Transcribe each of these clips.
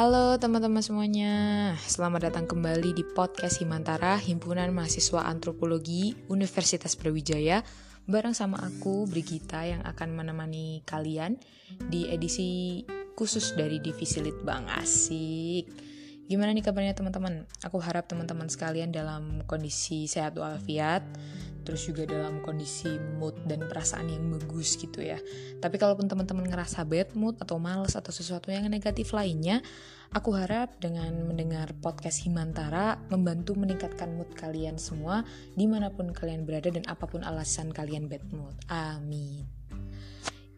Halo teman-teman semuanya, selamat datang kembali di podcast Himantara Himpunan Mahasiswa Antropologi Universitas Brawijaya. Bareng sama aku, Brigita, yang akan menemani kalian di edisi khusus dari Divisi Litbang. Asik Gimana nih kabarnya teman-teman? Aku harap teman-teman sekalian dalam kondisi sehat walafiat terus juga dalam kondisi mood dan perasaan yang bagus gitu ya. Tapi kalaupun teman-teman ngerasa bad mood atau males atau sesuatu yang negatif lainnya, aku harap dengan mendengar podcast Himantara membantu meningkatkan mood kalian semua di mana pun kalian berada dan apa pun alasan kalian bad mood. Amin.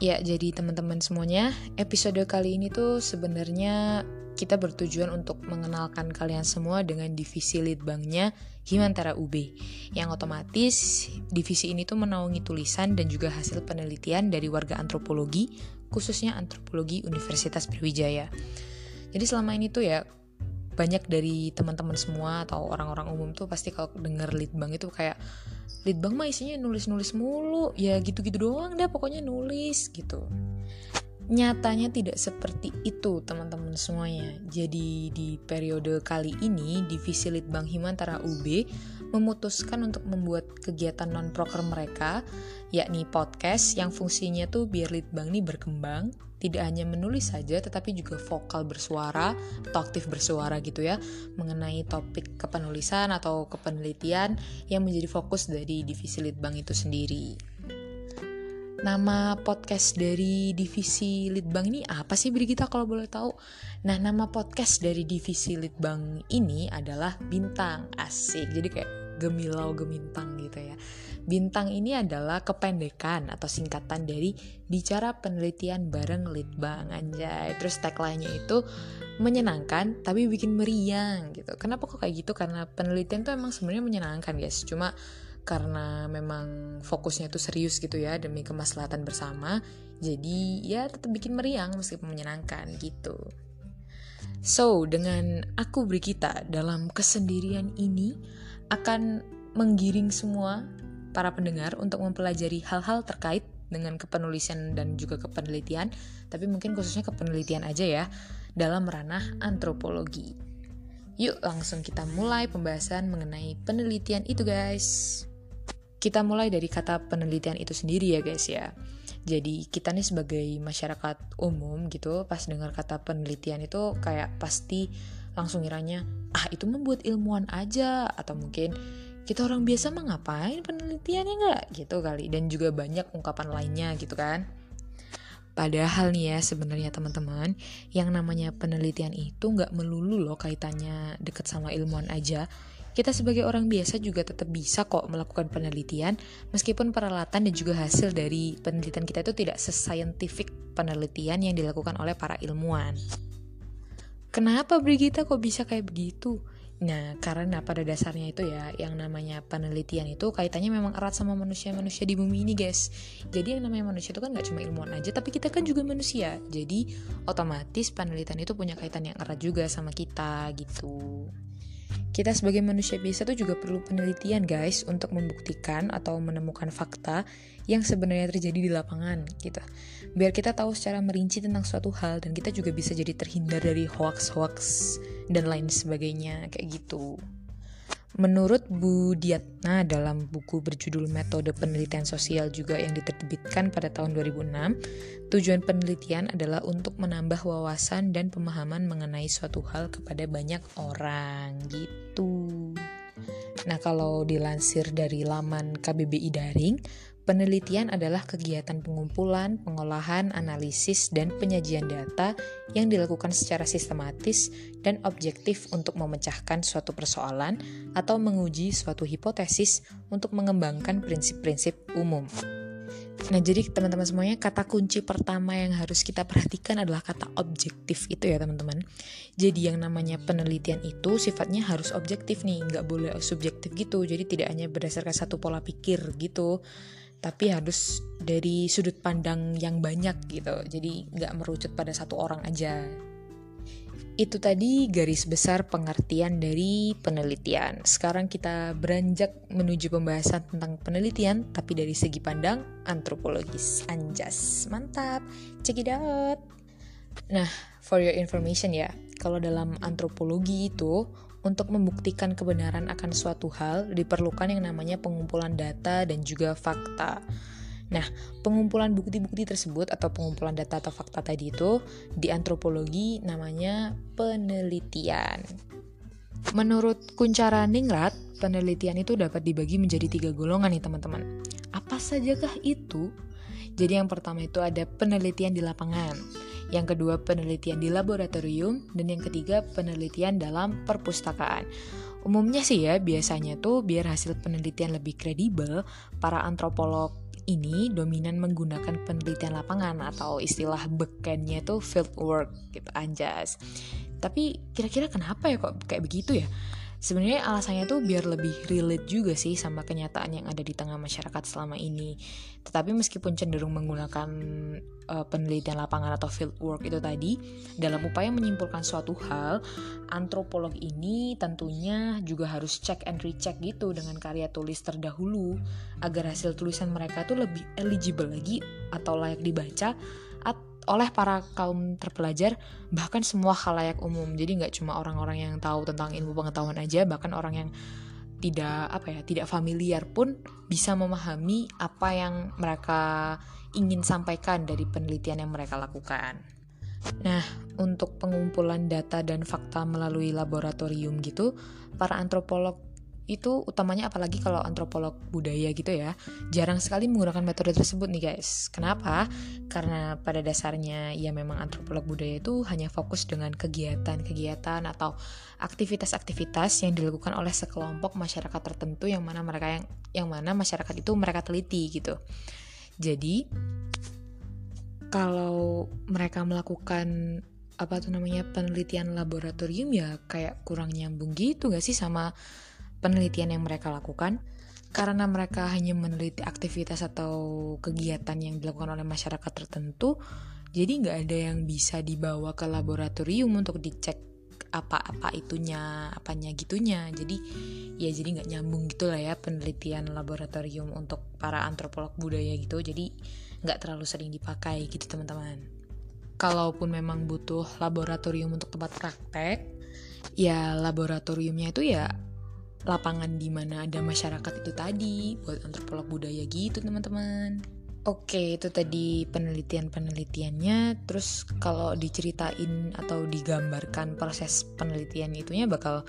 Ya, jadi teman-teman semuanya, episode kali ini tuh sebenarnya kita bertujuan untuk mengenalkan kalian semua dengan divisi litbangnya Himantara UB yang otomatis divisi ini tuh menaungi tulisan dan juga hasil penelitian dari warga antropologi khususnya antropologi Universitas Brawijaya. Jadi selama ini tuh ya banyak dari teman-teman semua atau orang-orang umum tuh pasti kalau denger litbang itu kayak litbang mah isinya nulis-nulis mulu ya gitu-gitu doang dah pokoknya nulis gitu Nyatanya tidak seperti itu teman-teman semuanya. Jadi di periode kali ini Divisi Litbang Himantara UB memutuskan untuk membuat kegiatan non-proker mereka yakni podcast yang fungsinya tuh biar Litbang ini berkembang tidak hanya menulis saja tetapi juga vokal bersuara atau aktif bersuara gitu ya mengenai topik kepenulisan atau kepenelitian yang menjadi fokus dari divisi Litbang itu sendiri. Nama podcast dari divisi Litbang ini apa sih Brigita kalau boleh tahu? Nah, nama podcast dari divisi Litbang ini adalah Bintang. Asik. Jadi kayak gemilau gemintang gitu ya. Bintang ini adalah kependekan atau singkatan dari bicara penelitian bareng Litbang anjay. Terus tagline-nya itu menyenangkan tapi bikin meriang gitu. Kenapa kok kayak gitu? Karena penelitian tuh emang sebenarnya menyenangkan guys. Cuma karena memang fokusnya itu serius gitu ya demi kemaslahatan bersama jadi ya tetap bikin meriang meskipun menyenangkan gitu so dengan aku Brigita dalam kesendirian ini akan menggiring semua para pendengar untuk mempelajari hal-hal terkait dengan kepenulisan dan juga kepenelitian tapi mungkin khususnya kepenelitian aja ya dalam ranah antropologi Yuk langsung kita mulai pembahasan mengenai penelitian itu guys. Kita mulai dari kata penelitian itu sendiri ya guys ya. Jadi kita nih sebagai masyarakat umum gitu pas dengar kata penelitian itu kayak pasti langsung ngiranya ah itu membuat ilmuwan aja atau mungkin kita orang biasa mah ngapain penelitiannya nggak gitu kali dan juga banyak ungkapan lainnya gitu kan. Padahal nih ya sebenarnya teman-teman, yang namanya penelitian itu nggak melulu loh kaitannya deket sama ilmuwan aja. Kita sebagai orang biasa juga tetap bisa kok melakukan penelitian meskipun peralatan dan juga hasil dari penelitian kita itu tidak sescientific penelitian yang dilakukan oleh para ilmuwan. Kenapa Brigita kok bisa kayak begitu? Nah, karena pada dasarnya itu ya, yang namanya penelitian itu kaitannya memang erat sama manusia-manusia di bumi ini, guys. Jadi yang namanya manusia itu kan gak cuma ilmuwan aja, tapi kita kan juga manusia. Jadi otomatis penelitian itu punya kaitan yang erat juga sama kita, gitu. Kita sebagai manusia biasa tuh juga perlu penelitian guys untuk membuktikan atau menemukan fakta yang sebenarnya terjadi di lapangan gitu. Biar kita tahu secara merinci tentang suatu hal dan kita juga bisa jadi terhindar dari hoax-hoax dan lain sebagainya kayak gitu. Menurut Bu Diatna dalam buku berjudul Metode Penelitian Sosial juga yang diterbitkan pada tahun 2006, tujuan penelitian adalah untuk menambah wawasan dan pemahaman mengenai suatu hal kepada banyak orang gitu. Nah, kalau dilansir dari laman KBBI Daring, Penelitian adalah kegiatan pengumpulan, pengolahan, analisis, dan penyajian data yang dilakukan secara sistematis dan objektif untuk memecahkan suatu persoalan atau menguji suatu hipotesis untuk mengembangkan prinsip-prinsip umum. Nah, jadi teman-teman semuanya, kata kunci pertama yang harus kita perhatikan adalah kata objektif itu ya teman-teman. Jadi yang namanya penelitian itu sifatnya harus objektif nih, nggak boleh subjektif gitu. Jadi tidak hanya berdasarkan satu pola pikir gitu tapi harus dari sudut pandang yang banyak gitu jadi nggak merucut pada satu orang aja itu tadi garis besar pengertian dari penelitian. Sekarang kita beranjak menuju pembahasan tentang penelitian, tapi dari segi pandang antropologis. Anjas, mantap, check it out. Nah, for your information ya, kalau dalam antropologi itu untuk membuktikan kebenaran akan suatu hal diperlukan yang namanya pengumpulan data dan juga fakta. Nah, pengumpulan bukti-bukti tersebut atau pengumpulan data atau fakta tadi itu di antropologi namanya penelitian. Menurut Kuncara Ningrat, penelitian itu dapat dibagi menjadi tiga golongan nih teman-teman. Apa sajakah itu? Jadi yang pertama itu ada penelitian di lapangan, yang kedua penelitian di laboratorium, dan yang ketiga penelitian dalam perpustakaan. Umumnya sih ya, biasanya tuh biar hasil penelitian lebih kredibel, para antropolog ini dominan menggunakan penelitian lapangan atau istilah bekennya itu field work gitu anjas. Tapi kira-kira kenapa ya kok kayak begitu ya? Sebenarnya alasannya tuh biar lebih relate juga sih sama kenyataan yang ada di tengah masyarakat selama ini. Tetapi meskipun cenderung menggunakan uh, penelitian lapangan atau field work itu tadi dalam upaya menyimpulkan suatu hal, antropolog ini tentunya juga harus check and recheck gitu dengan karya tulis terdahulu agar hasil tulisan mereka tuh lebih eligible lagi atau layak dibaca oleh para kaum terpelajar bahkan semua halayak umum jadi nggak cuma orang-orang yang tahu tentang ilmu pengetahuan aja bahkan orang yang tidak apa ya tidak familiar pun bisa memahami apa yang mereka ingin sampaikan dari penelitian yang mereka lakukan. Nah, untuk pengumpulan data dan fakta melalui laboratorium gitu, para antropolog itu utamanya apalagi kalau antropolog budaya gitu ya. Jarang sekali menggunakan metode tersebut nih guys. Kenapa? Karena pada dasarnya ya memang antropolog budaya itu hanya fokus dengan kegiatan-kegiatan atau aktivitas-aktivitas yang dilakukan oleh sekelompok masyarakat tertentu yang mana mereka yang yang mana masyarakat itu mereka teliti gitu. Jadi kalau mereka melakukan apa tuh namanya penelitian laboratorium ya kayak kurang nyambung gitu gak sih sama penelitian yang mereka lakukan karena mereka hanya meneliti aktivitas atau kegiatan yang dilakukan oleh masyarakat tertentu jadi nggak ada yang bisa dibawa ke laboratorium untuk dicek apa-apa itunya apanya gitunya. Jadi ya jadi nggak nyambung gitu lah ya penelitian laboratorium untuk para antropolog budaya gitu. Jadi nggak terlalu sering dipakai gitu teman-teman. Kalaupun memang butuh laboratorium untuk tempat praktek ya laboratoriumnya itu ya lapangan di mana ada masyarakat itu tadi buat antropolog budaya gitu teman-teman. Oke, itu tadi penelitian-penelitiannya. Terus kalau diceritain atau digambarkan proses penelitian itunya bakal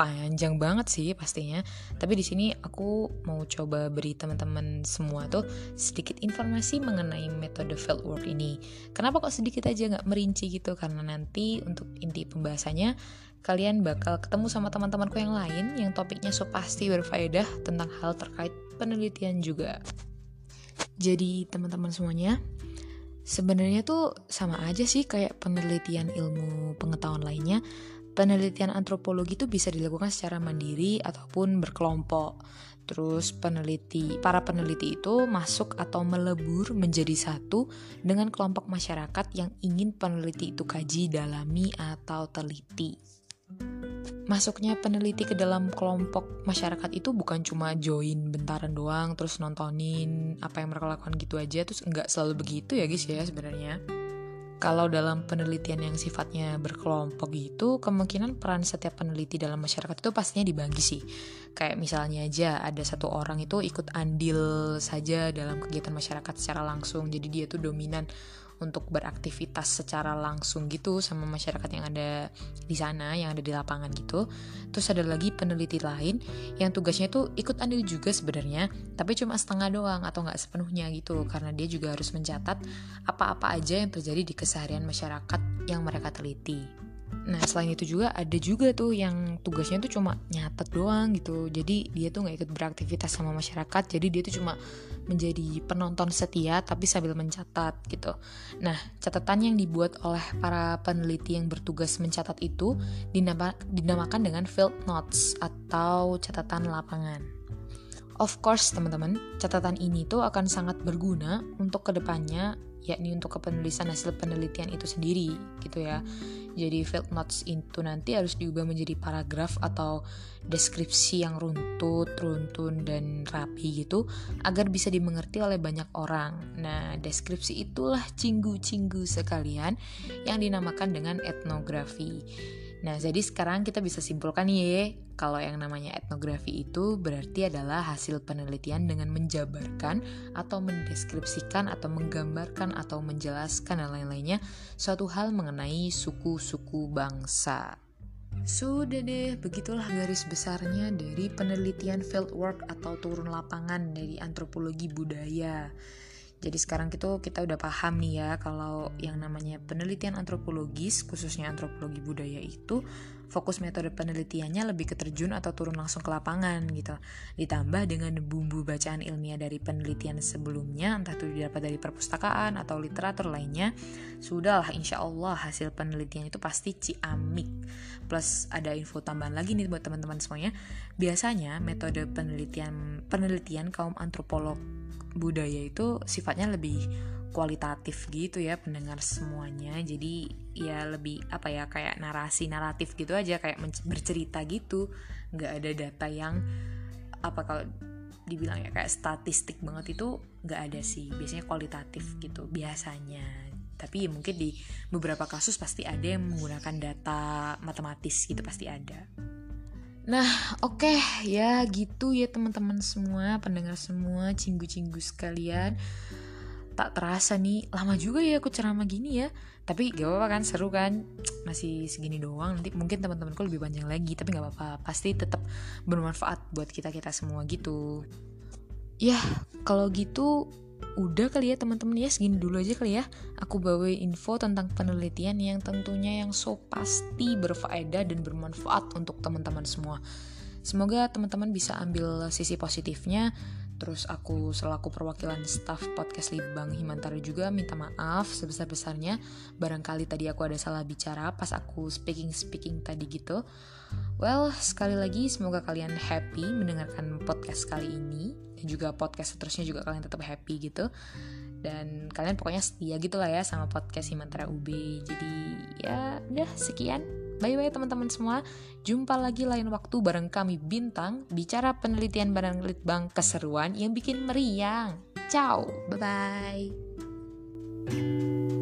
panjang banget sih pastinya. Tapi di sini aku mau coba beri teman-teman semua tuh sedikit informasi mengenai metode fieldwork ini. Kenapa kok sedikit aja nggak merinci gitu? Karena nanti untuk inti pembahasannya kalian bakal ketemu sama teman-temanku yang lain yang topiknya so pasti berfaedah tentang hal terkait penelitian juga. Jadi teman-teman semuanya, sebenarnya tuh sama aja sih kayak penelitian ilmu pengetahuan lainnya. Penelitian antropologi itu bisa dilakukan secara mandiri ataupun berkelompok. Terus peneliti, para peneliti itu masuk atau melebur menjadi satu dengan kelompok masyarakat yang ingin peneliti itu kaji, dalami, atau teliti masuknya peneliti ke dalam kelompok masyarakat itu bukan cuma join bentaran doang terus nontonin apa yang mereka lakukan gitu aja terus nggak selalu begitu ya guys ya sebenarnya. Kalau dalam penelitian yang sifatnya berkelompok gitu kemungkinan peran setiap peneliti dalam masyarakat itu pastinya dibagi sih. Kayak misalnya aja ada satu orang itu ikut andil saja dalam kegiatan masyarakat secara langsung jadi dia tuh dominan untuk beraktivitas secara langsung gitu sama masyarakat yang ada di sana, yang ada di lapangan gitu. Terus ada lagi peneliti lain yang tugasnya tuh ikut andil juga sebenarnya, tapi cuma setengah doang atau nggak sepenuhnya gitu, karena dia juga harus mencatat apa-apa aja yang terjadi di keseharian masyarakat yang mereka teliti. Nah selain itu juga ada juga tuh yang tugasnya tuh cuma nyatet doang gitu. Jadi dia tuh gak ikut beraktivitas sama masyarakat. Jadi dia tuh cuma menjadi penonton setia tapi sambil mencatat gitu. Nah catatan yang dibuat oleh para peneliti yang bertugas mencatat itu dinama, dinamakan dengan field notes atau catatan lapangan. Of course teman-teman, catatan ini tuh akan sangat berguna untuk ke depannya yakni untuk kepenulisan hasil penelitian itu sendiri gitu ya. Jadi field notes itu nanti harus diubah menjadi paragraf atau deskripsi yang runtut, runtun dan rapi gitu agar bisa dimengerti oleh banyak orang. Nah, deskripsi itulah cinggu-cinggu sekalian yang dinamakan dengan etnografi. Nah, jadi sekarang kita bisa simpulkan ya, kalau yang namanya etnografi itu berarti adalah hasil penelitian dengan menjabarkan atau mendeskripsikan atau menggambarkan atau menjelaskan dan lain-lainnya suatu hal mengenai suku-suku bangsa. Sudah deh, begitulah garis besarnya dari penelitian fieldwork atau turun lapangan dari antropologi budaya. Jadi sekarang itu kita udah paham nih ya kalau yang namanya penelitian antropologis khususnya antropologi budaya itu fokus metode penelitiannya lebih ke terjun atau turun langsung ke lapangan gitu. Ditambah dengan bumbu bacaan ilmiah dari penelitian sebelumnya entah itu didapat dari perpustakaan atau literatur lainnya, sudahlah insya Allah hasil penelitian itu pasti ciamik. Plus ada info tambahan lagi nih buat teman-teman semuanya. Biasanya metode penelitian penelitian kaum antropolog budaya itu sifatnya lebih kualitatif gitu ya pendengar semuanya. Jadi ya lebih apa ya kayak narasi naratif gitu aja kayak bercerita gitu. Nggak ada data yang apa kalau dibilang ya kayak statistik banget itu nggak ada sih. Biasanya kualitatif gitu biasanya. Tapi ya mungkin di beberapa kasus pasti ada yang menggunakan data matematis gitu pasti ada Nah, oke okay, ya gitu ya teman-teman semua, pendengar semua, cinggu-cinggu sekalian. Tak terasa nih, lama juga ya aku ceramah gini ya. Tapi gak apa-apa kan, seru kan. Masih segini doang, nanti mungkin teman-temanku lebih panjang lagi, tapi gak apa-apa. Pasti tetap bermanfaat buat kita-kita semua gitu. Ya, kalau gitu udah kali ya teman-teman. Ya segini dulu aja kali ya. Aku bawa info tentang penelitian yang tentunya yang so pasti berfaedah dan bermanfaat untuk teman-teman semua. Semoga teman-teman bisa ambil sisi positifnya. Terus aku selaku perwakilan staff podcast Libang Himantara juga minta maaf sebesar-besarnya. Barangkali tadi aku ada salah bicara pas aku speaking-speaking tadi gitu. Well sekali lagi semoga kalian happy mendengarkan podcast kali ini juga podcast seterusnya juga kalian tetap happy gitu. Dan kalian pokoknya setia gitu lah ya sama podcast Himantara UB jadi ya udah sekian. Bye bye teman-teman semua. Jumpa lagi lain waktu bareng kami Bintang. Bicara penelitian barang litbang keseruan yang bikin meriang. Ciao bye bye